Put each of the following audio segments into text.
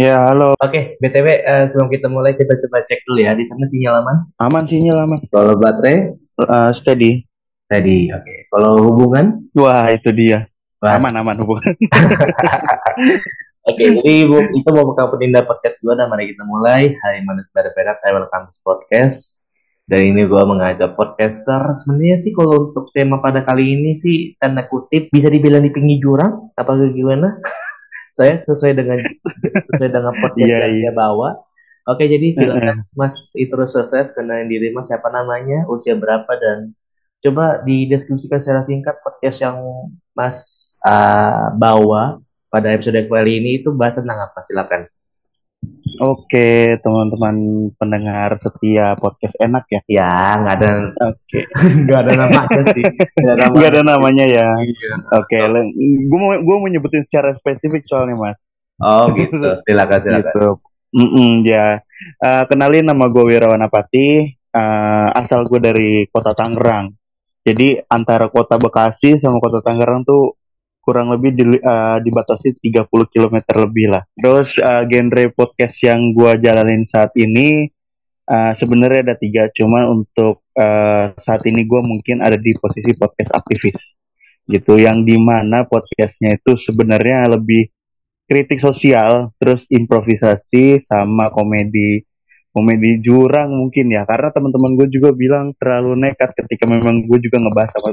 Ya, halo. Oke, BTW eh, sebelum kita mulai kita coba cek dulu ya di sana sinyal aman. Aman sinyal aman. Kalau baterai Uh, steady. tadi. Oke. Kalau hubungan Wah, itu dia. Wah. Aman, aman hubungan. Oke, jadi bu, itu mau buka penindak podcast gue dan mari kita mulai. Hai manusia berat Taiwan Campus Podcast. Dan ini gue mengajak podcaster. Sebenarnya sih kalau untuk tema pada kali ini sih tanda kutip bisa dibilang di pinggir jurang. Apa gimana? Saya sesuai dengan sesuai dengan podcast Iya, yang iya. dia bawa. Oke, jadi silakan Mas introduce yourself, kenalin diri Mas siapa namanya, usia berapa dan coba dideskripsikan secara singkat podcast yang Mas uh, bawa pada episode kali ini itu bahas tentang apa? Silakan. Oke, teman-teman pendengar setia podcast enak ya. Ya, nggak ada Oke. nggak ada namanya sih. Nggak ada Gak ada namanya ya. Iya. Oke, gue mau gue mau nyebutin secara spesifik soalnya mas. Oh gitu. Silakan silakan. Gitu. Mm-mm, ya. Eh, kenalin nama gue Wirawan Apati. Eh, asal gue dari kota Tangerang. Jadi antara kota Bekasi sama kota Tangerang tuh kurang lebih di, eh, dibatasi 30 km lebih lah. Terus eh, genre podcast yang gue jalanin saat ini eh, sebenarnya ada tiga. Cuma untuk eh, saat ini gue mungkin ada di posisi podcast aktivis gitu. Yang di mana podcastnya itu sebenarnya lebih kritik sosial, terus improvisasi sama komedi komedi jurang mungkin ya. Karena teman-teman gue juga bilang terlalu nekat ketika memang gue juga ngebahas sama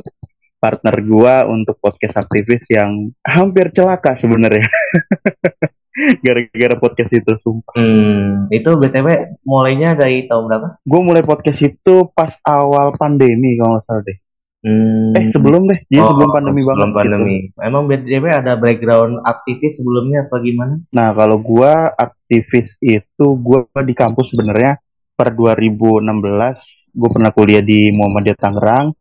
partner gue untuk podcast aktivis yang hampir celaka sebenarnya. Gara-gara podcast itu sumpah. Hmm, itu BTW mulainya dari tahun berapa? gue mulai podcast itu pas awal pandemi kalau nggak salah deh Hmm, eh sebelum deh jadi oh, sebelum pandemi sebelum banget gitu. pandemi. Emang BTW ada background aktivis sebelumnya apa gimana? Nah, kalau gua aktivis itu gua di kampus sebenarnya per 2016 gue pernah kuliah di Muhammadiyah Tangerang.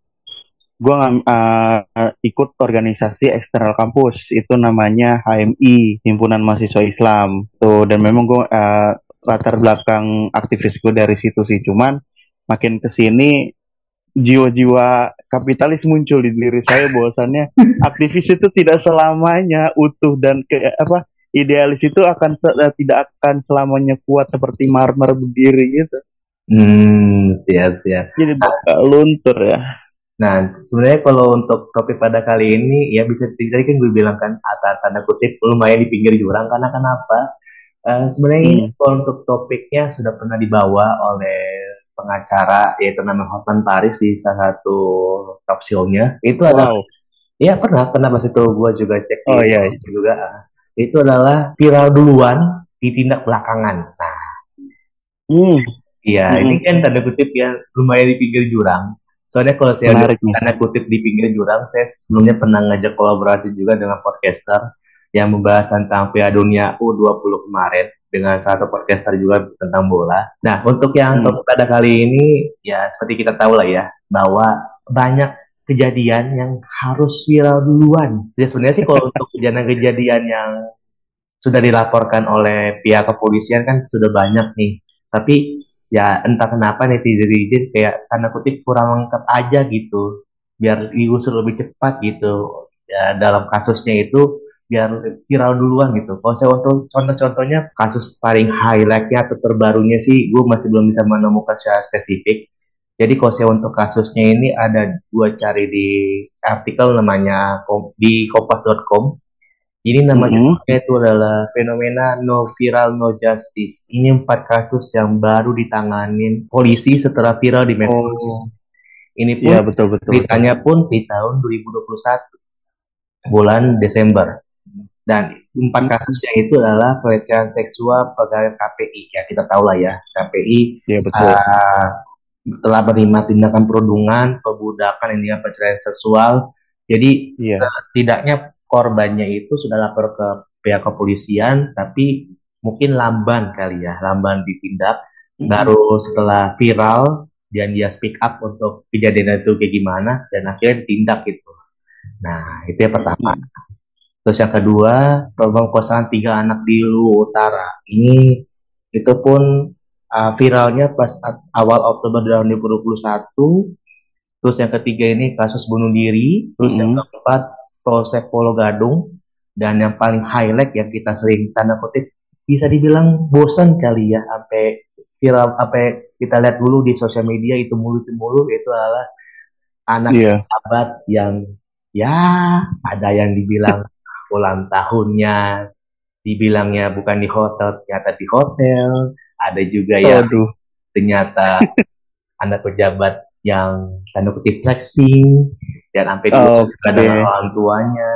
Gua ngam- eh, ikut organisasi eksternal kampus itu namanya HMI, Himpunan Mahasiswa Islam. Tuh dan memang gua eh, latar belakang aktivis gue dari situ sih. Cuman makin ke sini jiwa-jiwa kapitalis muncul di diri saya bahwasannya aktivis itu tidak selamanya utuh dan ke apa idealis itu akan eh, tidak akan selamanya kuat seperti marmer berdiri gitu. Hmm, siap siap. Jadi bakal luntur ya. Nah, sebenarnya kalau untuk topik pada kali ini ya bisa tadi kan gue bilang kan atas tanda kutip lumayan di pinggir jurang karena kenapa? Eh, sebenarnya kalau untuk topiknya sudah pernah dibawa oleh pengacara yaitu nama Hotman Paris di salah satu talk show-nya. Itu adalah Wow. Iya pernah pernah pas itu gue juga cek di Oh, iya, iya. Juga itu adalah viral duluan ditindak belakangan. Nah Hmm, iya Hmm. ini kan tanda kutip ya lumayan di pinggir jurang. Soalnya kalau saya menarik nih. tanda kutip di pinggir jurang saya sebelumnya pernah ngajak kolaborasi juga dengan podcaster yang membahas tentang Piala Dunia U20 kemarin dengan satu podcaster juga tentang bola. Nah untuk yang Hmm. topik pada kali ini ya seperti kita tahu lah ya bahwa banyak kejadian yang harus viral duluan. Ya sebenarnya sih kalau untuk kejadian-kejadian yang sudah dilaporkan oleh pihak kepolisian kan sudah banyak nih. Tapi ya entah kenapa netizen-netizen kayak tanda kutip kurang lengkap aja gitu. Biar diusut lebih cepat gitu. Ya dalam kasusnya itu biar viral duluan gitu. Kalau saya untuk contoh-contohnya kasus paling highlightnya atau terbarunya sih gue masih belum bisa menemukan secara spesifik. Jadi kalau saya untuk kasusnya ini ada gue cari di artikel namanya di kompas.com. Ini nama Mhm. judulnya itu adalah fenomena no viral no justice. Ini empat kasus yang baru ditanganin polisi setelah viral di medsos. Oh. Ini pun Iya betul betul. betul. beritanya pun di tahun 2021 bulan Desember. Dan empat kasusnya itu adalah pelecehan seksual pegawai KPI. Ya kita tahu lah ya KPI Iya betul. uh, telah menerima tindakan perundungan, perbudakan yang dengan pelecehan seksual. Jadi Iya. setidaknya korbannya itu sudah lapor ke pihak kepolisian, tapi mungkin lamban kali ya, lamban ditindak. Baru setelah viral dan dia speak up untuk kejadian itu kayak gimana dan akhirnya ditindak gitu. Nah itu yang pertama. Terus yang kedua, pemerkosaan tiga anak di Luwu Utara. Ini itu pun uh, viralnya pas awal Oktober tahun 2021. Terus yang ketiga ini kasus bunuh diri. Terus yang keempat Polsek Polo Gadung. Dan yang paling highlight yang kita sering tanda kutip bisa dibilang bosan kali ya sampai viral apa kita lihat dulu di sosial media itu mulu itu mulu itu adalah anak Iya. sahabat yang ya ada yang dibilang ulang tahunnya dibilangnya bukan di hotel ternyata di hotel ada juga yang Aduh. ternyata anak pejabat yang tanda kutip flexing dan sampai Oh, juga Oke. dengan orang tuanya.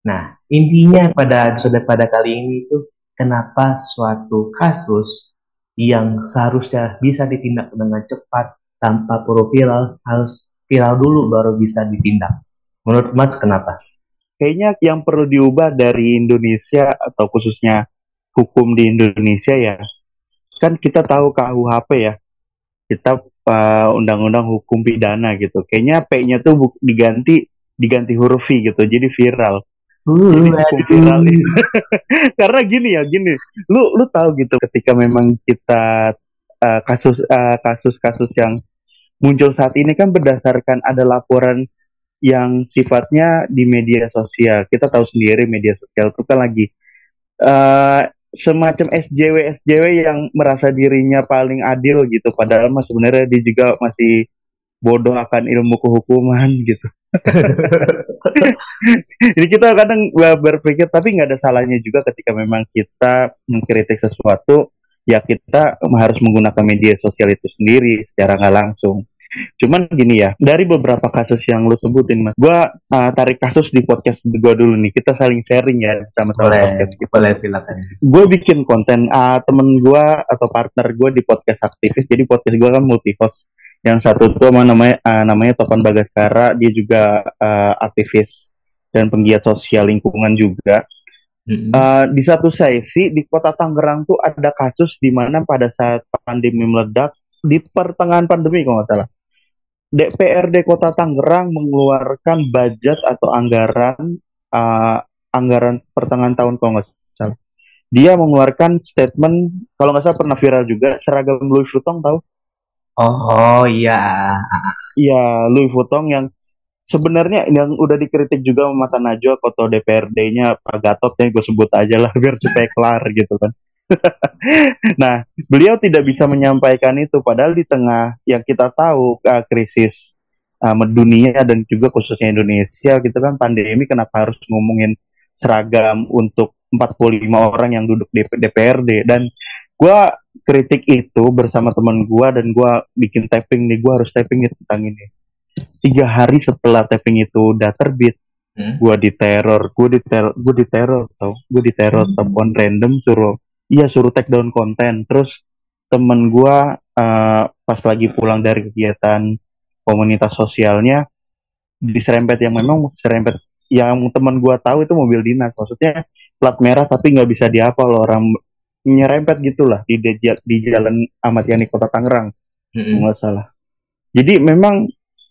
Nah, intinya pada episode pada kali ini tuh kenapa suatu kasus yang seharusnya bisa ditindak dengan cepat tanpa perlu viral harus viral dulu baru bisa ditindak. Menurut Mas kenapa? Kayaknya yang perlu diubah dari Indonesia atau khususnya hukum di Indonesia ya. Kan kita tahu KUHP ya. Kita uh, undang-undang hukum pidana gitu. Kayaknya P-nya tuh diganti diganti huruf V gitu. Jadi viral. Jadi hukum viral ini. Karena gini ya, gini. Lu lu tahu gitu ketika memang kita uh, kasus uh, kasus-kasus yang muncul saat ini kan berdasarkan ada laporan yang sifatnya di media sosial. Kita tahu sendiri media sosial itu kan lagi uh, semacam SJW SJW yang merasa dirinya paling adil gitu. Padahal mah sebenarnya dia juga masih bodoh akan ilmu kehukuman gitu. Jadi kita kadang berpikir tapi nggak ada salahnya juga ketika memang kita mengkritik sesuatu ya kita harus menggunakan media sosial itu sendiri secara nggak langsung. Cuman gini ya, dari beberapa kasus yang lu sebutin mas, gua uh, tarik kasus di podcast gua dulu nih. Kita saling sharing ya sama-sama podcast kita. boleh silakan. Gue bikin konten uh, temen gua atau partner gue di podcast aktivis. Jadi podcast gua kan multi host. Yang satu tuh namanya uh, namanya Topan Bagaskara, dia juga uh, aktivis dan penggiat sosial lingkungan juga. Mm-mm. Uh, di satu sesi di kota Tangerang tuh ada kasus di mana pada saat pandemi meledak di pertengahan pandemi kalau nggak salah DPRD Kota Tangerang mengeluarkan budget atau anggaran uh, anggaran pertengahan tahun kalau nggak salah dia mengeluarkan statement kalau nggak salah pernah viral juga seragam Louis Vuitton tahu Oh iya. Iya Louis Vuitton yang sebenarnya yang udah dikritik juga sama Mata Najwa atau DPRD-nya Pak Gatot ya gue sebut aja lah biar supaya kelar gitu kan. nah, beliau tidak bisa menyampaikan itu padahal di tengah yang kita tahu uh, krisis uh, dunia dan juga khususnya Indonesia gitu kan pandemi kenapa harus ngomongin seragam untuk 45 orang yang duduk di DPRD dan gua kritik itu bersama teman gua dan gua bikin tapping nih gua harus tapping itu tentang ini tiga hari setelah tapping itu udah terbit Hmm? gua diteror gua diteror gua diteror tau gua diteror Hmm. telepon random suruh iya suruh take down konten. Terus temen gua eh, pas lagi pulang dari kegiatan komunitas sosialnya diserempet yang memang serempet yang teman gua tahu itu mobil dinas. Maksudnya plat merah tapi nggak bisa diapa loh orang nyerempet gitulah di di, di jalan Ahmad Yani Kota Tangerang. Nggak salah. Jadi memang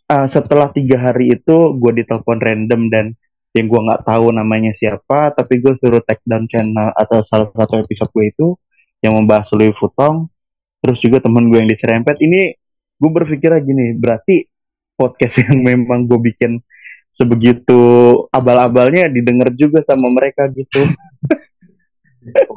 uh, setelah tiga hari itu gue ditelepon random dan yang gue nggak tahu namanya siapa, tapi gue suruh take down channel atau salah satu episode gue itu yang membahas Louis Vuitton. Terus juga temen gue yang diserempet ini gue berpikir gini, berarti podcast yang memang gue bikin sebegitu abal-abalnya didengar juga sama mereka gitu.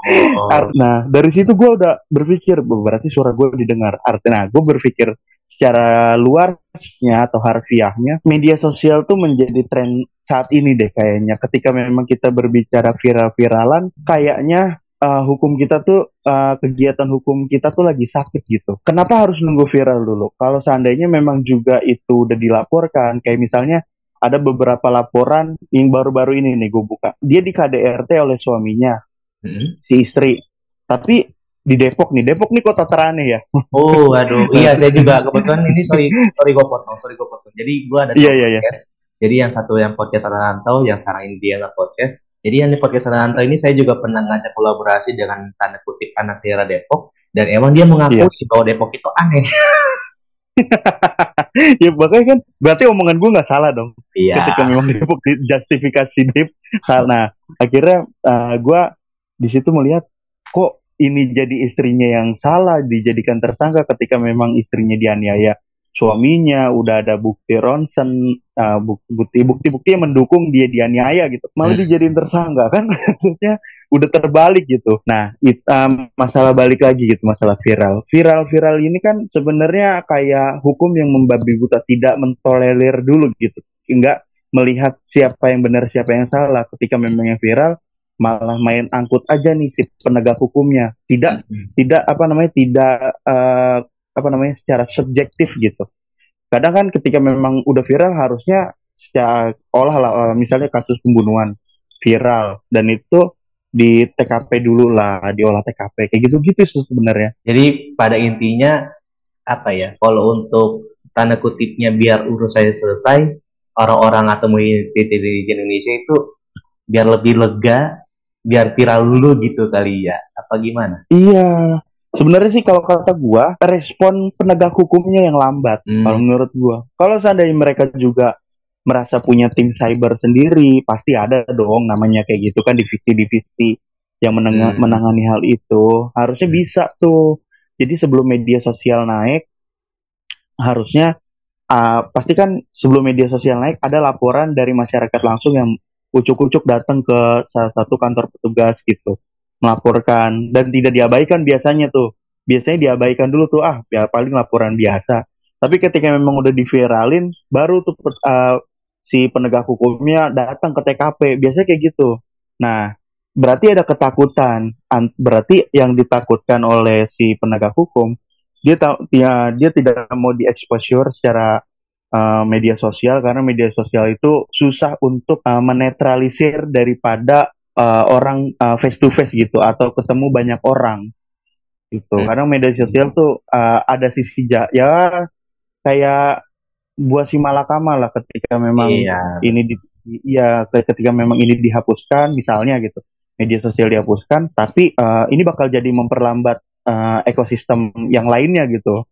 Oh. Nah, dari situ gue udah berpikir, "Oh, berarti suara gue didengar. Artinya, gue berpikir secara luasnya atau harfiahnya, media sosial tuh menjadi tren saat ini deh kayaknya. Ketika memang kita berbicara viral-viralan, kayaknya uh, hukum kita tuh, uh, kegiatan hukum kita tuh lagi sakit gitu. Kenapa harus nunggu viral dulu? Kalau seandainya memang juga itu udah dilaporkan, kayak misalnya ada beberapa laporan yang baru-baru ini nih gue buka. Dia di KDRT oleh suaminya, Mm-mm. si istri. Tapi di Depok nih, Depok nih kota teraneh ya. Oh, aduh. Iya, saya juga kebetulan ini sorry, sorry gue potong, sorry gue potong. Jadi gue ada dua iya iya. podcast. Jadi yang satu yang podcast Rantau, yang sekarang ini dia podcast. Jadi yang di podcast Rantau ini saya juga pernah ngajak kolaborasi dengan tanda kutip anak daerah Depok. Dan emang dia mengakui Iya. bahwa Depok itu aneh. ya makanya kan berarti omongan gue nggak salah dong. Iya. Ketika memang Depok di justifikasi Dep. Nah akhirnya gue di situ melihat kok ini jadi istrinya yang salah dijadikan tersangka ketika memang istrinya dianiaya suaminya udah ada bukti ronsen uh, bukti bukti bukti yang mendukung dia dianiaya gitu malah Hmm. dijadiin tersangka kan maksudnya udah terbalik gitu. Nah, it, um, masalah balik lagi gitu, masalah viral. Viral-viral ini kan sebenarnya kayak hukum yang membabi buta, tidak mentolerir dulu gitu. Enggak melihat siapa yang benar, siapa yang salah. Ketika memang yang viral, malah main angkut aja nih si penegak hukumnya. Tidak, hmm. tidak apa namanya, tidak uh, apa namanya, secara subjektif gitu. Kadang kan ketika memang udah viral harusnya secara olah lah, misalnya kasus pembunuhan viral dan itu di TKP dulu lah, diolah TKP kayak gitu-gitu sih sebenarnya. Jadi pada intinya apa ya? Kalau untuk tanda kutipnya biar urusannya selesai, orang-orang atau di Indonesia itu biar lebih lega, biar viral dulu gitu kali ya. Apa gimana? Iya. Sebenarnya sih kalau kata gua, respon penegak hukumnya yang lambat hmm. kalau menurut gua. Kalau seandainya mereka juga merasa punya tim cyber sendiri, pasti ada dong namanya kayak gitu kan divisi-divisi yang meneng- hmm. menangani hal itu. Harusnya hmm. bisa tuh. Jadi sebelum media sosial naik, harusnya uh, pasti kan sebelum media sosial naik ada laporan dari masyarakat langsung yang ucuk-ucuk datang ke salah satu kantor petugas gitu melaporkan. Dan tidak diabaikan biasanya tuh. Biasanya diabaikan dulu tuh ah ya paling laporan biasa. Tapi ketika memang udah diviralin baru tuh uh, si penegak hukumnya datang ke TKP biasanya kayak gitu. Nah berarti ada ketakutan. Berarti yang ditakutkan oleh si penegak hukum dia tahu ya dia tidak mau dieksposur secara uh, media sosial karena media sosial itu susah untuk uh, menetralisir daripada uh, orang uh, face to face gitu atau ketemu banyak orang gitu hmm. karena media sosial tuh uh, ada sisi ja ya kayak buah si malakama lah ketika memang iya. ini di ya ketika memang ini dihapuskan misalnya gitu media sosial dihapuskan tapi uh, ini bakal jadi memperlambat uh, ekosistem yang lainnya gitu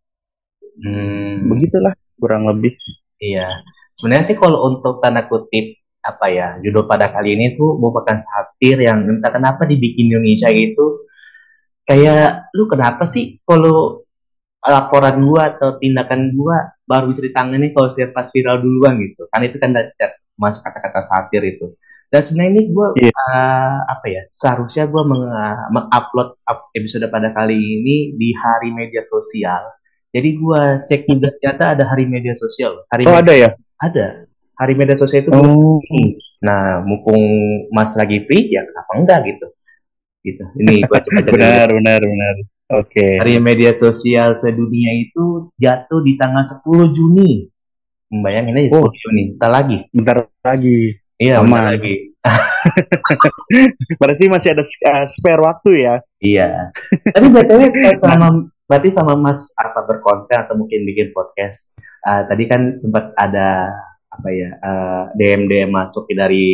hmm. begitulah kurang lebih. Iya. Sebenarnya sih kalau untuk tanda kutip apa ya judul pada kali ini tuh merupakan satir yang entah kenapa dibikin Indonesia gitu. Kayak lu kenapa sih kalau laporan gua atau tindakan gua baru bisa ditangani kalau saya pas viral duluan gitu? Kan itu kan masuk kata-kata satir itu. Dan sebenarnya ini gue yeah. uh, apa ya seharusnya gue mengupload episode pada kali ini di hari media sosial jadi gue cek juga ternyata ada hari media sosial hari oh media, ada ya ada hari media sosial itu oh. nah mumpung mas lagi free ya kenapa enggak gitu gitu ini gue coba cek benar benar benar Oke. Okay. Hari media sosial sedunia itu jatuh di tanggal 10 Juni. Membayangin aja oh. 10 Juni. Bentar lagi. Bentar lagi. Iya, bentar lagi. berarti masih ada uh, spare waktu ya? Iya. Tapi btw sama berarti sama Mas apa berkonten atau mungkin bikin podcast. Uh, tadi kan sempat ada apa ya uh, DM DM masuk dari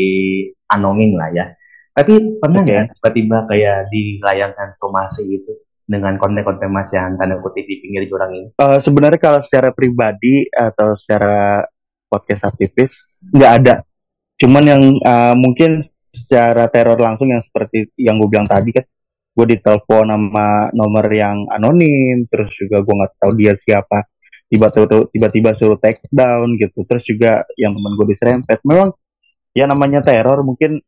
anonim lah ya. Tapi pernah nggak okay. tiba-tiba kayak dilayangkan somasi gitu? dengan konten-konten Mas yang tanda kutip di pinggir jurang ini? Uh, sebenarnya kalau secara pribadi atau secara podcast aktivis nggak ada. Cuman yang uh, mungkin secara teror langsung yang seperti yang gue bilang tadi kan, gue ditelepon sama nomor yang anonim, terus juga gue nggak tahu dia siapa, tiba-tiba tiba-tiba suruh take down gitu, terus juga yang temen gue diserempet. Memang ya namanya teror mungkin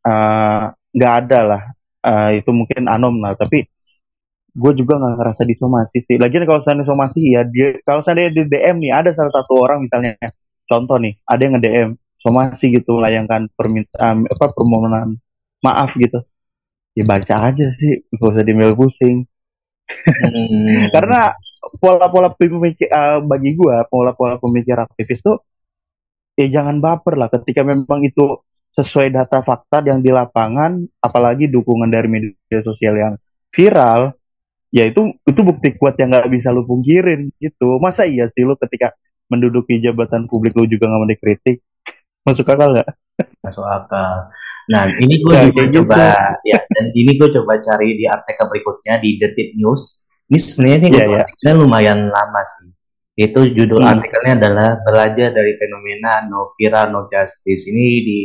nggak uh, ada lah, uh, itu mungkin anom lah, tapi gue juga nggak ngerasa disomasi sih. Lagian kalau saya disomasi ya dia kalau saya di DM nih ada salah satu orang misalnya contoh nih ada yang nge-DM somasi gitu layangkan permintaan apa permohonan maaf gitu ya baca aja sih. Gak usah dimel pusing. Hmm. karena pola-pola pemikir uh, bagi gue pola-pola pemikir aktivis tuh ya jangan baper lah. Ketika memang itu sesuai data fakta yang di lapangan apalagi dukungan dari media sosial yang viral ya itu itu bukti kuat yang nggak bisa lu pungkirin gitu. Masa iya sih lu ketika menduduki jabatan publik lu juga nggak mau dikritik? Masuk akal nggak? Masuk akal nah ini gue nah, juga gitu. coba ya dan ini gue coba cari di artikel berikutnya di Detik News ini sebenarnya ini yeah, yeah. lumayan lama sih itu judul hmm. artikelnya adalah belajar dari fenomena no viral no justice ini di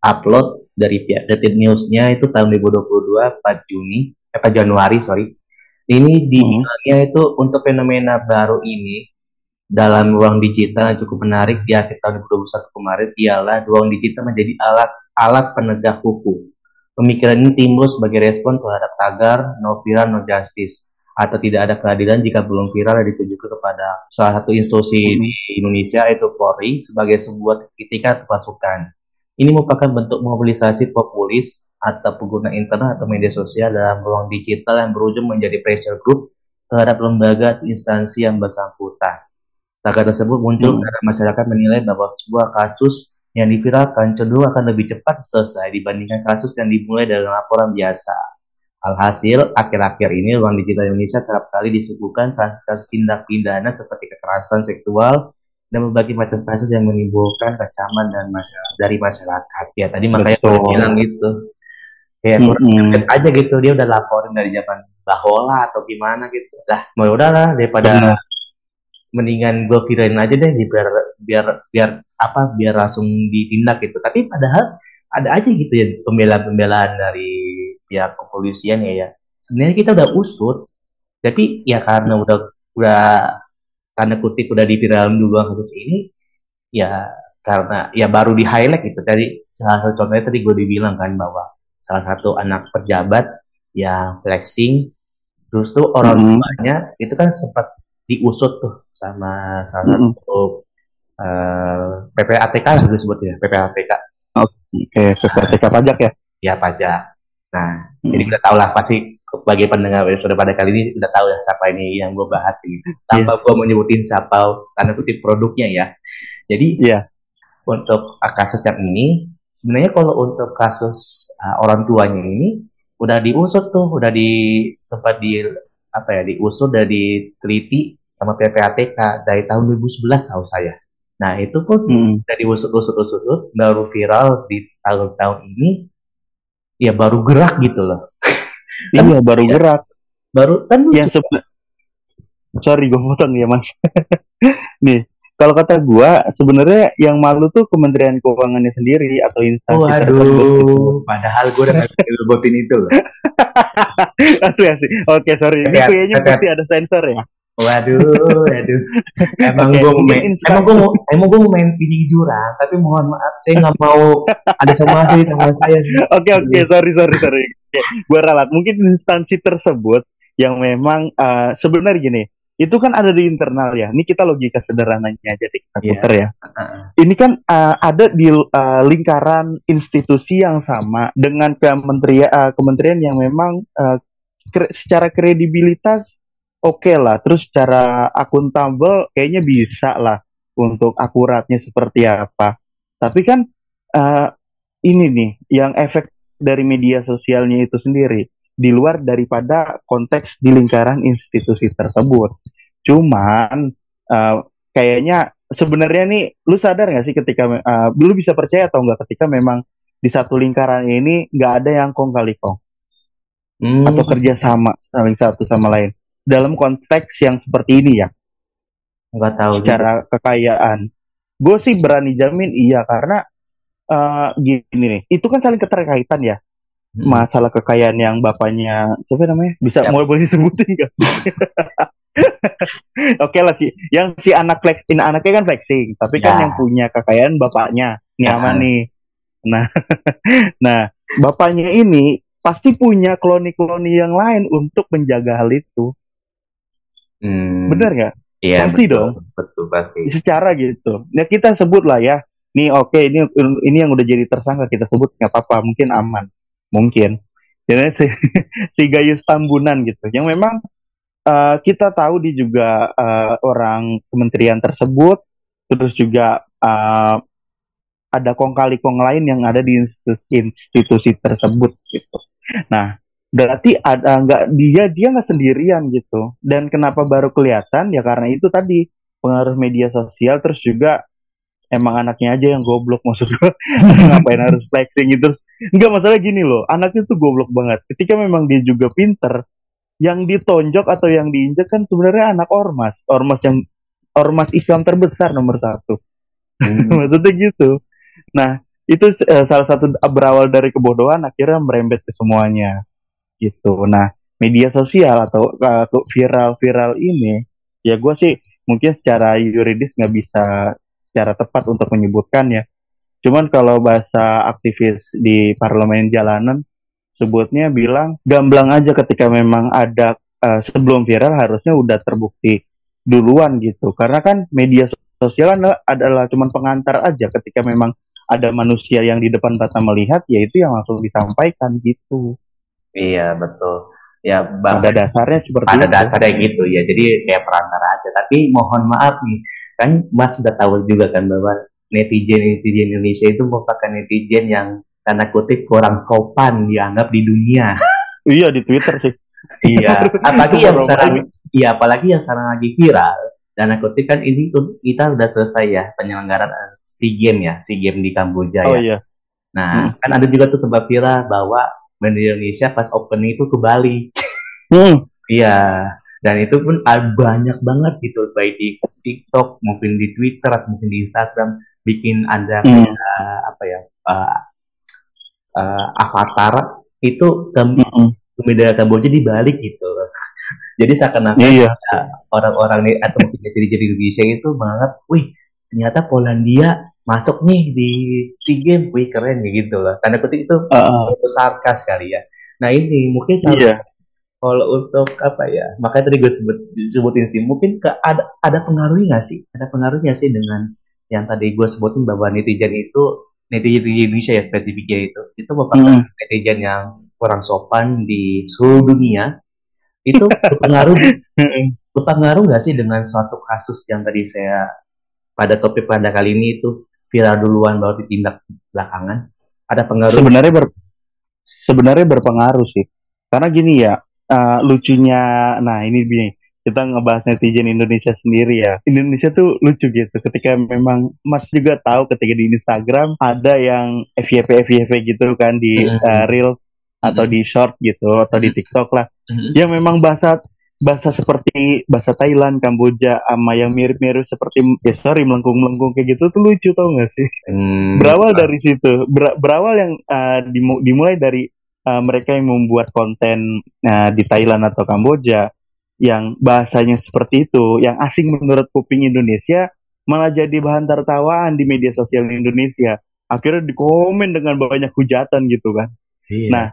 upload dari pihak Detik Newsnya itu tahun 2022 4 Juni apa Januari sorry ini di hmm. itu untuk fenomena baru ini dalam ruang digital yang cukup menarik di akhir tahun 2021 kemarin ialah ruang digital menjadi alat alat penegak hukum Pemikiran ini timbul sebagai respon terhadap tagar no viral no justice atau tidak ada keadilan jika belum viral dan ditujukan kepada salah satu institusi hmm. di Indonesia yaitu Polri sebagai sebuah kritikan pasukan. Ini merupakan bentuk mobilisasi populis atau pengguna internet atau media sosial dalam ruang digital yang berujung menjadi pressure group terhadap lembaga atau instansi yang bersangkutan. Tagar tersebut muncul hmm. karena masyarakat menilai bahwa sebuah kasus yang diviralkan cenderung akan lebih cepat selesai dibandingkan kasus yang dimulai dari laporan biasa. Alhasil, akhir-akhir ini ruang digital Indonesia kerap kali disuguhkan kasus-kasus tindak pidana seperti kekerasan seksual dan berbagai macam kasus yang menimbulkan kecaman dan masalah dari masyarakat. Ya tadi makanya aku bilang gitu. Ya mm -hmm. aja gitu dia udah laporin dari zaman bahola atau gimana gitu. Lah, mau udahlah daripada mendingan gue viralin aja deh biar biar biar apa biar langsung ditindak gitu. Tapi padahal ada aja gitu ya pembelaan-pembelaan dari pihak kepolisian ya ya. Sebenarnya kita udah usut tapi ya karena udah udah tanda kutip udah diviralin dulu kasus ini ya karena ya baru di highlight gitu. Tadi salah satu contohnya tadi gue dibilang kan bahwa salah satu anak pejabat yang flexing terus tuh orang hmm. tuanya itu kan sempat diusut tuh sama salah satu mm -hmm. uh, PPATK lah dulu sebutnya PPATK. Oke, okay. PPATK pajak ya? Ya pajak. Nah, hmm. jadi kita tahu lah pasti bagi pendengar episode pada kali ini udah tahu ya siapa ini yang gue bahas ini. Tanpa yeah. gue menyebutin siapa karena kutip produknya ya. Jadi yeah. untuk kasus yang ini sebenarnya kalau untuk kasus uh, orang tuanya ini udah diusut tuh, udah di sempat di apa ya diusut dan diteliti sama PPATK dari tahun 2011 tahu saya. Nah itu pun hmm. dari usut-usut-usut baru viral di tahun-tahun ini ya baru gerak gitu loh. kan iya baru ya, gerak. Baru kan yang sorry gue potong ya mas. Nih kalau kata gue sebenarnya yang malu tuh Kementerian Keuangannya sendiri atau instansi Waduh, tertentu. Padahal gue udah ngerobotin itu loh. asli asli. Oke sorry. Ini kayaknya pasti ada sensor ya. Waduh, waduh. Emang okay, gue main, emang gue emang gue main pilih jurang, tapi mohon maaf, saya nggak mau ada somasi sama saya. Oke oke, okay, sorry sorry sorry. Okay, gue ralat. Mungkin instansi tersebut yang memang uh, sebenarnya gini, itu kan ada di internal ya. Ini kita logika sederhananya aja kita yeah. putar ya. Ini kan uh, ada di uh, lingkaran institusi yang sama dengan kementerian uh, kementerian yang memang uh, kre secara kredibilitas oke okay lah. Terus secara akuntabel kayaknya bisa lah untuk akuratnya seperti apa. Tapi kan uh, ini nih yang efek dari media sosialnya itu sendiri di luar daripada konteks di lingkaran institusi tersebut. Cuman uh, kayaknya sebenarnya nih lu sadar gak sih ketika uh, lu bisa percaya atau enggak ketika memang di satu lingkaran ini nggak ada yang kong kali kong hmm. atau kerja sama saling satu sama lain dalam konteks yang seperti ini ya nggak tahu secara juga. kekayaan gue sih berani jamin iya karena uh, gini nih itu kan saling keterkaitan ya. Masalah kekayaan yang bapaknya siapa namanya bisa ya. mau boleh disebutin nggak Oke lah sih, yang si anak flex, ini anaknya kan flexing, tapi kan ya. kan yang punya kekayaan bapaknya, nyaman ya. nih. Nah, nah bapaknya ini pasti punya kloni-kloni yang lain untuk menjaga hal itu. Hmm. Bener nggak? Iya, pasti betul, dong. Betul pasti. Secara gitu. Ya kita sebut lah ya. Nih oke okay, ini ini yang udah jadi tersangka kita sebut nggak apa-apa mungkin aman mungkin. Jadi si, si Gayus Tambunan gitu. Yang memang uh, kita tahu dia juga uh, orang kementerian tersebut. Terus juga uh, ada kong kali kong lain yang ada di institusi, institusi tersebut gitu. Nah berarti ada nggak dia dia nggak sendirian gitu dan kenapa baru kelihatan ya karena itu tadi pengaruh media sosial terus juga emang anaknya aja yang goblok maksud gue ngapain harus flexing gitu nggak masalah gini loh anaknya tuh goblok banget ketika memang dia juga pinter yang ditonjok atau yang diinjek kan sebenarnya anak ormas ormas yang ormas Islam terbesar nomor satu hmm. maksudnya gitu nah itu uh, salah satu berawal dari kebodohan akhirnya merembet ke semuanya gitu. Nah, media sosial atau uh, viral-viral ini, ya gue sih mungkin secara yuridis nggak bisa secara tepat untuk menyebutkan ya. Cuman kalau bahasa aktivis di parlemen jalanan, sebutnya bilang gamblang aja ketika memang ada uh, sebelum viral harusnya udah terbukti duluan gitu. Karena kan media sosial adalah cuma pengantar aja. Ketika memang ada manusia yang di depan mata melihat ya itu yang langsung disampaikan gitu. Iya betul. Ya pada dasarnya seperti pada itu. dasarnya gitu. Ya jadi kayak perantara aja. Tapi mohon maaf nih kan Mas sudah tahu juga kan bahwa netizen netizen Indonesia itu merupakan netizen yang tanda kutip kurang sopan dianggap di dunia. iya di Twitter sih. iya, apalagi yang sekarang iya apalagi yang sekarang lagi viral dan kutip kan ini tuh kita udah selesai ya penyelenggaraan SEA Games ya, SEA Games di Kamboja oh, ya. iya. Nah, hmm. kan ada juga tuh sebab viral bahwa di Indonesia pas opening itu ke Bali. Hmm. Iya, dan itu pun banyak banget gitu baik di TikTok mungkin di Twitter mungkin di Instagram bikin ada hmm. uh, apa ya uh, uh, avatar itu ke hmm. media Kamboja dibalik gitu jadi seakan-akan iya. orang-orang nih atau mungkin jadi jadi Indonesia itu menganggap wih ternyata Polandia masuk nih di SEA Games wih keren ya gitu loh karena kutip itu uh, uh. sarkas kali ya nah ini mungkin sama iya kalau untuk apa ya makanya tadi gue sebut sebutin sih mungkin ke ada ada pengaruhnya nggak sih ada pengaruhnya sih dengan yang tadi gue sebutin bahwa netizen itu netizen di Indonesia ya spesifiknya itu itu merupakan hmm. netizen yang kurang sopan di seluruh dunia. Itu berpengaruh berpengaruh nggak sih dengan suatu kasus yang tadi saya pada topik pada kali ini itu viral duluan baru ditindak belakangan? Ada pengaruh? Sebenarnya ber sebenarnya berpengaruh sih. Karena gini ya uh, lucunya nah ini nih kita ngebahas netizen Indonesia sendiri ya. Indonesia tuh lucu gitu. Ketika memang Mas juga tahu ketika di Instagram ada yang FYP FYP gitu kan di uh, Reels atau di short gitu atau di TikTok lah. Yang memang bahasa bahasa seperti bahasa Thailand, Kamboja sama yang mirip-mirip seperti ya sorry melengkung-melengkung kayak gitu tuh lucu tau gak sih? Hmm. Berawal dari situ, ber, berawal yang uh, dimulai dari uh, mereka yang membuat konten uh, di Thailand atau Kamboja yang bahasanya seperti itu, yang asing menurut kuping Indonesia malah jadi bahan tertawaan di media sosial Indonesia. Akhirnya dikomen dengan banyak hujatan gitu kan. Iya. Nah,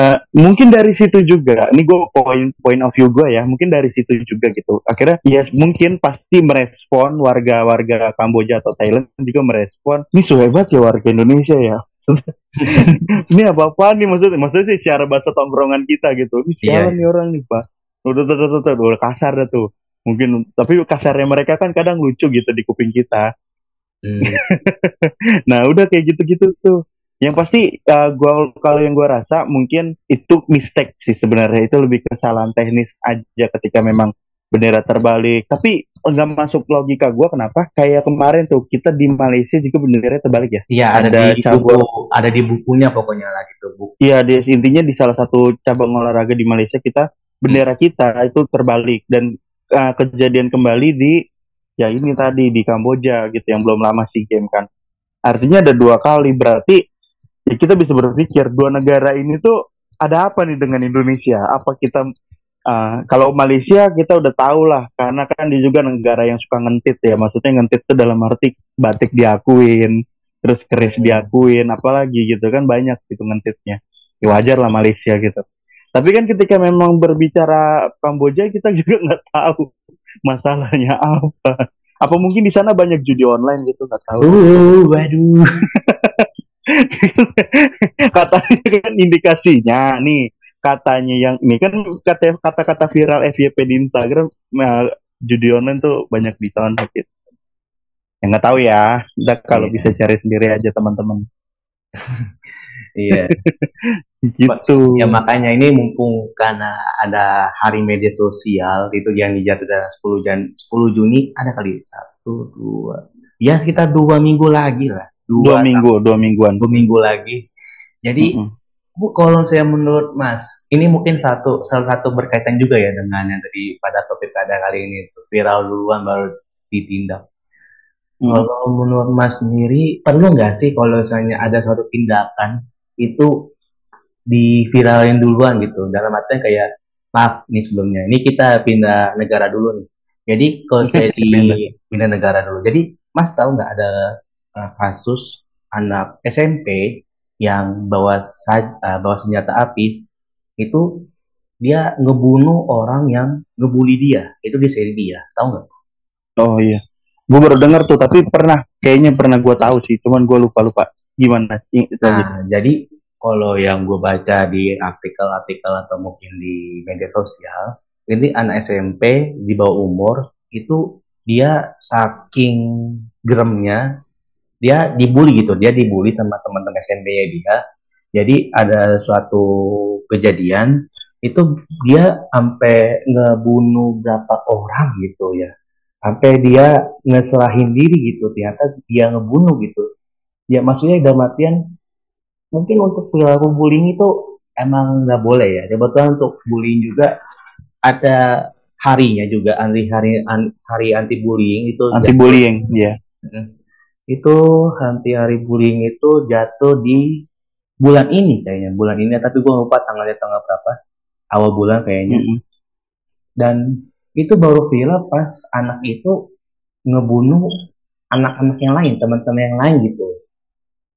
uh, mungkin dari situ juga, ini gue point point of view gue ya, mungkin dari situ juga gitu. Akhirnya ya yes, mungkin pasti merespon warga-warga Kamboja atau Thailand juga merespon, ini hebat ya warga Indonesia ya ini apa apa nih maksudnya maksudnya sih secara bahasa tongkrongan kita gitu ini siapa yeah. nih orang nih pak udah udah udah udah, udah kasar dah tuh. Mungkin tapi kasarnya mereka kan kadang lucu gitu di kuping kita. Hmm. nah udah kayak gitu-gitu tuh. Yang pasti uh, gua kalau yang gua rasa mungkin itu mistake sih sebenarnya. Itu lebih kesalahan teknis aja ketika memang bendera terbalik. Tapi nggak masuk logika gue kenapa? Kayak kemarin tuh kita di Malaysia juga bendera terbalik ya? Iya ada, ada di cabang, buku ada di bukunya pokoknya lah gitu buku. Iya intinya di salah satu cabang olahraga di Malaysia kita bendera kita itu terbalik. Dan uh, kejadian kembali di ya ini tadi di Kamboja gitu yang belum lama sih game kan. Artinya ada dua kali berarti ya kita bisa berpikir dua negara ini tuh ada apa nih dengan Indonesia? Apa kita Uh, kalau Malaysia kita udah tahu lah karena kan dia juga negara yang suka ngentit ya. Maksudnya ngentit itu dalam arti batik diakuin terus keris diakuin apalagi gitu kan banyak gitu ngentitnya. Ya, wajar lah Malaysia gitu tapi kan ketika memang berbicara Kamboja kita juga nggak tahu masalahnya apa apa mungkin di sana banyak judi online gitu nggak tahu uh, waduh katanya kan indikasinya nih katanya yang ini kan kata kata-kata viral FYP di Instagram nah, judi online tuh banyak ditonton gitu. Ya nggak tahu ya, udah kalau yeah. bisa cari sendiri aja teman-teman. iya. gitu. Ya makanya ini mumpung karena ada hari media sosial itu yang dijatuhkan 10 Jan 10 Juni ada kali satu dua ya sekitar dua minggu lagi lah dua, dua minggu dua mingguan dua minggu lagi jadi mm -hmm Bu, kalau saya menurut Mas, ini mungkin satu salah satu berkaitan juga ya dengan yang tadi pada topik pada kali ini viral duluan baru ditindak. Hmm. Kalau menurut Mas sendiri perlu nggak sih kalau misalnya ada suatu tindakan itu diviralin duluan gitu. Dalam artian kayak maaf nih sebelumnya. Ini kita pindah negara dulu nih. Jadi kalau saya di pindah. negara dulu. Jadi Mas tahu nggak ada uh, kasus anak SMP yang bawa uh, bawa senjata api itu dia ngebunuh orang yang ngebully dia. Itu di seri dia. Tahu nggak? Oh iya. Gue baru dengar tuh tapi pernah kayaknya pernah gue tahu sih cuman gue lupa lupa gimana nah jadi kalau yang gue baca di artikel-artikel atau mungkin di media sosial ini anak SMP di bawah umur itu dia saking geremnya dia dibully gitu. Dia dibully sama teman-teman SMP nya dia. Jadi ada suatu kejadian itu dia sampai ngebunuh berapa orang gitu ya. Sampai dia ngeselahin diri gitu. Ternyata dia ngebunuh gitu. Ya maksudnya dalam artian mungkin untuk perilaku bullying itu emang nggak boleh ya. Kebetulan untuk bullying juga. Ada harinya juga anti hari hari anti bullying itu anti bullying ya yeah. itu anti hari bullying itu jatuh di bulan ini kayaknya. Bulan ini tapi gue lupa tanggalnya tanggal berapa. Awal bulan kayaknya. Mm -hmm. dan itu baru viral pas anak itu ngebunuh anak-anak yang lain teman-teman yang lain gitu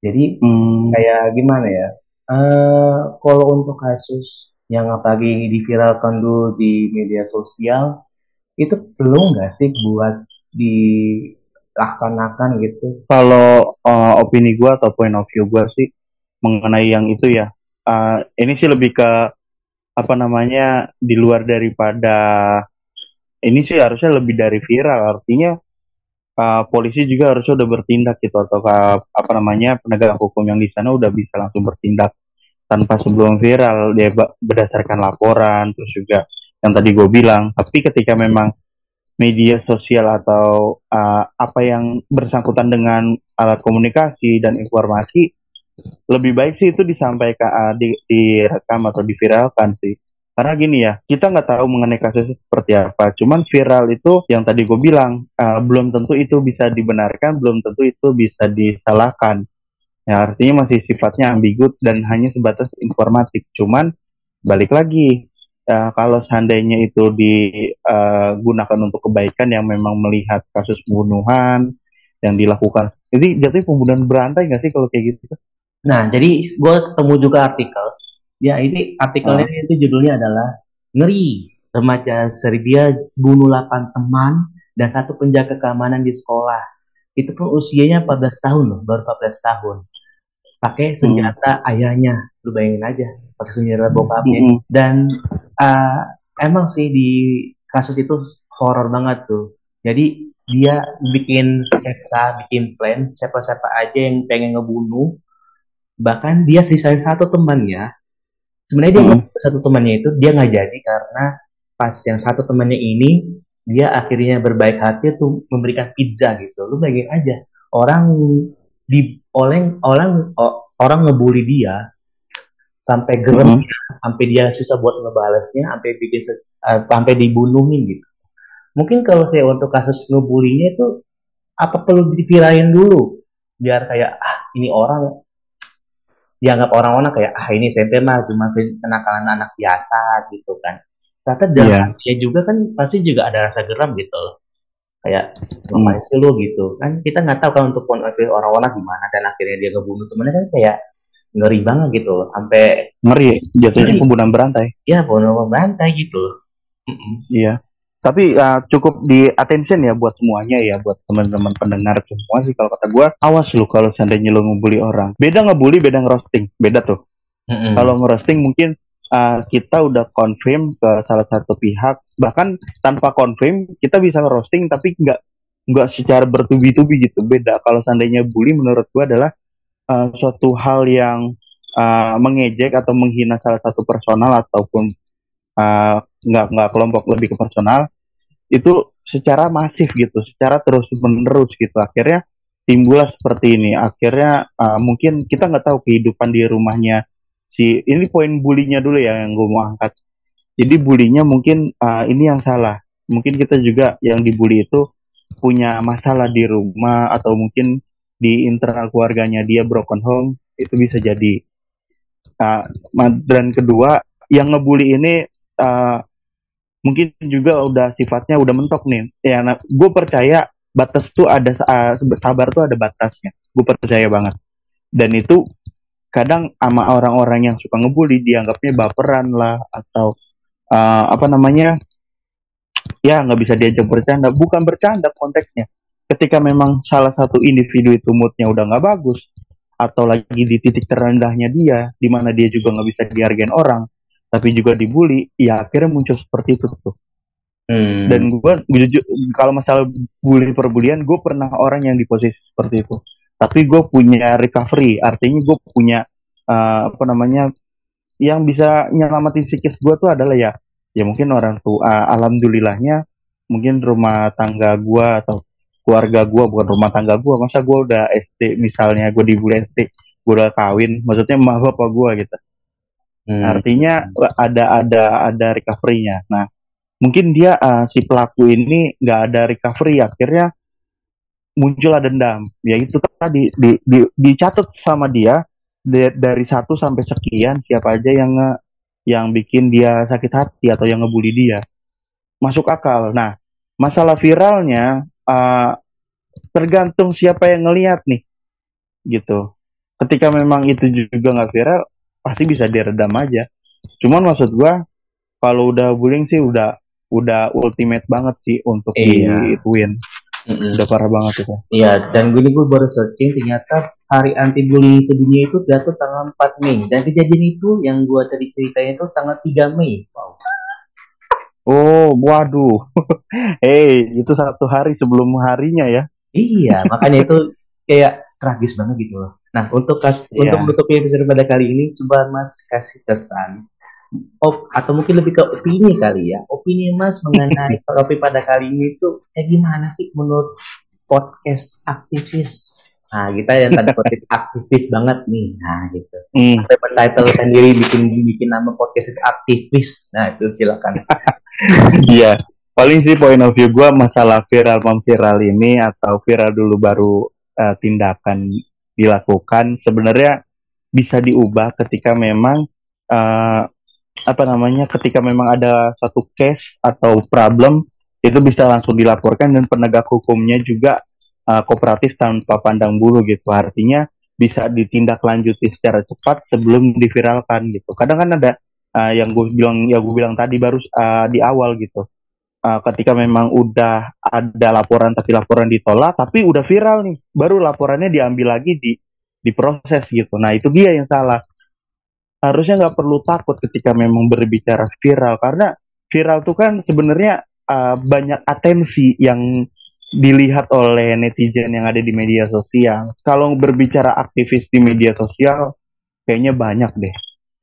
jadi mm. kayak gimana ya uh, kalau untuk kasus yang apalagi diviralkan dulu di media sosial itu perlu nggak sih buat dilaksanakan gitu? Kalau uh, opini gue atau point of view gue sih mengenai yang itu ya, uh, ini sih lebih ke apa namanya di luar daripada ini sih harusnya lebih dari viral, artinya uh, polisi juga harusnya udah bertindak gitu atau apa namanya penegak hukum yang di sana udah bisa langsung bertindak tanpa sebelum viral. Dia berdasarkan laporan terus juga yang tadi gue bilang. Tapi ketika memang media sosial atau uh, apa yang bersangkutan dengan alat komunikasi dan informasi lebih baik sih itu disampaikan uh, di, direkam atau diviralkan sih karena gini ya kita nggak tahu mengenai kasus seperti apa cuman viral itu yang tadi gue bilang uh, belum tentu itu bisa dibenarkan belum tentu itu bisa disalahkan Ya artinya masih sifatnya ambigu dan hanya sebatas informatif. Cuman balik lagi ya, kalau seandainya itu digunakan uh, untuk kebaikan yang memang melihat kasus pembunuhan yang dilakukan. Jadi jatuhnya pembunuhan berantai nggak sih kalau kayak gitu? Nah, jadi gue ketemu juga artikel. Ya, ini artikelnya uh. itu judulnya adalah ngeri remaja Serbia bunuh 8 teman dan satu penjaga keamanan di sekolah. Itu pun usianya 14 tahun loh, baru 14 tahun pakai senjata hmm. ayahnya lu bayangin aja pakai senjata bokapnya hmm. dan uh, emang sih di kasus itu horor banget tuh jadi dia bikin sketsa bikin plan siapa-siapa aja yang pengen ngebunuh bahkan dia sisain satu temannya sebenarnya dia hmm. satu temannya itu dia nggak jadi karena pas yang satu temannya ini dia akhirnya berbaik hati tuh memberikan pizza gitu lu bayangin aja orang di oleng orang orang ngebully dia sampai gerem hmm. sampai dia susah buat ngebalesnya sampai bikin uh, sampai dibunuhin gitu mungkin kalau saya untuk kasus ngebulinya itu apa perlu diviralin dulu biar kayak ah ini orang dianggap orang-orang kayak ah ini SMP mah cuma kenakalan anak biasa gitu kan. Ternyata dalam yeah. juga kan pasti juga ada rasa geram gitu loh. Kayak ngapain sih lu? gitu kan. Kita nggak tahu kan untuk point of orang-orang gimana dan akhirnya dia ngebunuh temennya kan kayak ngeri banget gitu sampai ngeri. Jatuhnya pembunuhan berantai. Ya pembunuhan berantai gitu iya tapi uh, cukup di attention ya buat semuanya ya buat teman-teman pendengar semua sih kalau kata gue awas lu kalau seandainya lu ngebully orang. Beda ngebully beda ngerosting beda tuh. Mm-hmm. kalau ngerosting mungkin uh, kita udah confirm ke salah satu pihak. Bahkan tanpa confirm kita bisa roasting tapi nggak nggak secara bertubi-tubi gitu. Beda. Kalau seandainya bully menurut gua adalah uh, suatu hal yang uh, mengejek atau menghina salah satu personal ataupun uh, nggak nggak kelompok lebih ke personal itu secara masif gitu secara terus menerus gitu akhirnya timbullah seperti ini akhirnya uh, mungkin kita nggak tahu kehidupan di rumahnya si ini poin bulinya dulu ya yang gue mau angkat. Jadi bulinya mungkin uh, ini yang salah. Mungkin kita juga yang dibully itu punya masalah di rumah atau mungkin di internal keluarganya dia broken home itu bisa jadi. Uh, dan kedua yang ngebully ini uh, mungkin juga udah sifatnya udah mentok nih. Ya, nah, gue percaya batas tuh ada uh, sabar tuh ada batasnya. Gue percaya banget. Dan itu kadang sama orang-orang yang suka ngebully dianggapnya baperan lah atau uh, apa namanya ya nggak bisa diajak bercanda bukan bercanda konteksnya ketika memang salah satu individu itu moodnya udah nggak bagus atau lagi di titik terendahnya dia di mana dia juga nggak bisa dihargain orang tapi juga dibully ya akhirnya muncul seperti itu tuh. Hmm. dan gue kalau masalah bully perbulian gue pernah orang yang di posisi seperti itu. Tapi gue punya recovery artinya gue punya uh, apa namanya yang bisa nyelamatin psikis gue tuh adalah ya ya mungkin orang tua uh, alhamdulillahnya mungkin rumah tangga gue atau keluarga gue bukan rumah tangga gue masa gue udah SD misalnya gue dibully SD gue udah kawin maksudnya mah bapak gue gitu hmm. artinya ada ada ada recovery-nya. Nah mungkin dia uh, si pelaku ini nggak ada recovery akhirnya muncul ada dendam. Ya itu tadi di, di, dicatat sama dia di, dari satu sampai sekian siapa aja yang yang bikin dia sakit hati atau yang ngebully dia. Masuk akal. Nah masalah viralnya uh, tergantung siapa yang ngelihat nih gitu. Ketika memang itu juga nggak viral pasti bisa diredam aja cuman maksud gua kalau udah bullying sih udah udah ultimate banget sih untuk iya. di win Mm-hmm. Udah parah banget itu. Iya, dan gue gue baru searching ternyata hari anti bullying sedunia itu jatuh tanggal 4 Mei dan kejadian itu yang gue tadi ceritanya itu tanggal 3 Mei. Wow. Oh, waduh. hey, itu satu hari sebelum harinya ya. Iya, makanya itu kayak tragis banget gitu loh. Nah, untuk kas yeah. untuk menutup episode pada kali ini, coba Mas kasih kesan op, atau mungkin lebih ke opini kali ya. Opini Mas mengenai topik pada kali ini tuh kayak gimana sih menurut podcast aktivis? Nah, kita yang tanda kutip aktivis banget nih. Nah, gitu. Hmm. Sampai title sendiri bikin bikin nama podcast itu aktivis. Nah, itu silakan. Iya. Paling sih point of view gue masalah viral memviral ini atau viral dulu baru uh, tindakan dilakukan sebenarnya bisa diubah ketika memang uh, apa namanya ketika memang ada satu case atau problem itu bisa langsung dilaporkan dan penegak hukumnya juga uh, kooperatif tanpa pandang bulu gitu. Artinya bisa ditindaklanjuti secara cepat sebelum diviralkan gitu. Kadang kan ada uh, yang gue bilang ya gue bilang tadi baru uh, di awal gitu uh, ketika memang udah ada laporan tapi laporan ditolak tapi udah viral nih baru laporannya diambil lagi di diproses gitu nah itu dia yang salah harusnya nggak perlu takut ketika memang berbicara viral karena viral itu kan sebenarnya uh, banyak atensi yang dilihat oleh netizen yang ada di media sosial. Kalau berbicara aktivis di media sosial, kayaknya banyak deh.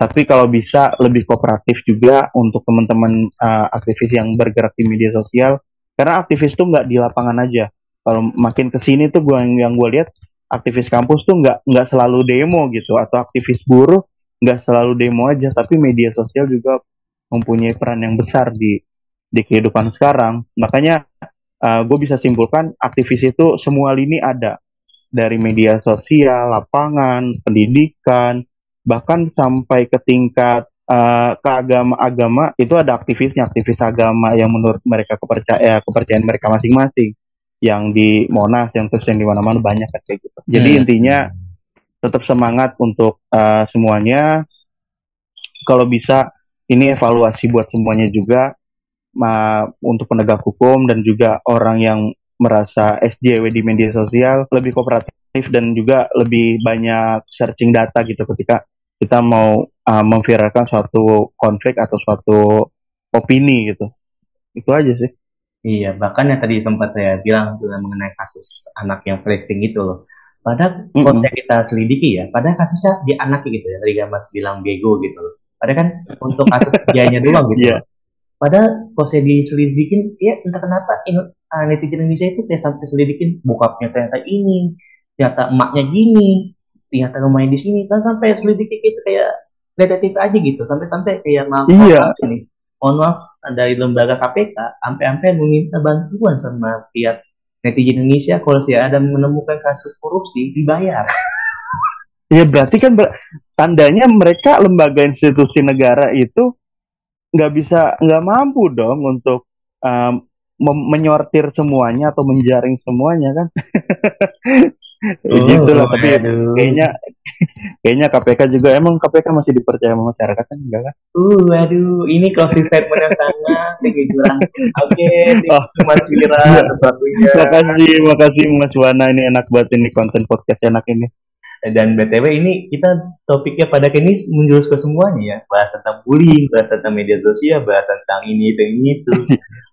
Tapi kalau bisa lebih kooperatif juga untuk teman-teman uh, aktivis yang bergerak di media sosial, karena aktivis tuh nggak di lapangan aja. Kalau makin ke sini tuh gua yang, gue lihat aktivis kampus tuh nggak nggak selalu demo gitu. Atau aktivis buruh nggak selalu demo aja. Tapi media sosial juga mempunyai peran yang besar di di kehidupan sekarang. Makanya uh, gue bisa simpulkan aktivis itu semua lini ada. Dari media sosial lapangan pendidikan bahkan sampai ke tingkat uh, ke agama-agama itu ada aktivisnya aktivis agama yang menurut mereka kepercaya kepercayaan mereka masing-masing yang di Monas yang terus yang di mana-mana banyak kayak gitu jadi hmm. intinya tetap semangat untuk uh, semuanya. Kalau bisa ini evaluasi buat semuanya juga ma, untuk penegak hukum dan juga orang yang merasa SJW di media sosial lebih kooperatif dan juga lebih banyak searching data gitu ketika kita mau uh, memviralkan suatu konflik atau suatu opini gitu. Itu aja sih. Iya, bahkan yang tadi sempat saya bilang dengan mengenai kasus anak yang flexing itu loh Padahal mm -hmm. kita selidiki ya, padahal kasusnya di anak gitu ya. Tadi Mas bilang bego gitu. Padahal kan untuk kasus dianya doang gitu. Yeah. Padahal kalau saya diselidikin, ya entah kenapa in, uh, netizen Indonesia itu kayak sampai selidikin bokapnya ternyata ini, ternyata emaknya gini, ternyata rumahnya di sini, dan sampai selidiki gitu kayak detektif aja gitu, sampai-sampai kayak maaf iya. ini, mohon maaf dari lembaga KPK, sampai-sampai meminta bantuan sama pihak netizen Indonesia kalau si ada menemukan kasus korupsi dibayar. Ya berarti kan ber tandanya mereka lembaga institusi negara itu nggak bisa nggak mampu dong untuk um, menyortir semuanya atau menjaring semuanya kan. oh, gitu lah tapi aduh. kayaknya kayaknya KPK juga emang KPK masih dipercaya sama masyarakat kan enggak kan? Uh, waduh, ini closing statement yang sangat tinggi jurang. Oke, Oh. Mas Wira Iya. atas waktunya. Makasih, makasih Mas Wana ini enak banget ini konten podcast enak ini. Dan BTW ini kita topiknya pada kini menjurus ke semuanya ya. Bahas tentang bullying, bahas tentang media sosial, bahas tentang ini itu ini itu.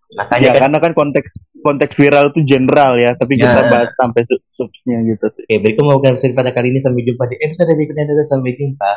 Makanya Ya, kan karena kan konteks konteks viral itu general ya, tapi Ya. kita bahas sampai sub subsnya gitu. Oke, berikut mau episode pada kali ini sampai jumpa di episode berikutnya. Sampai jumpa.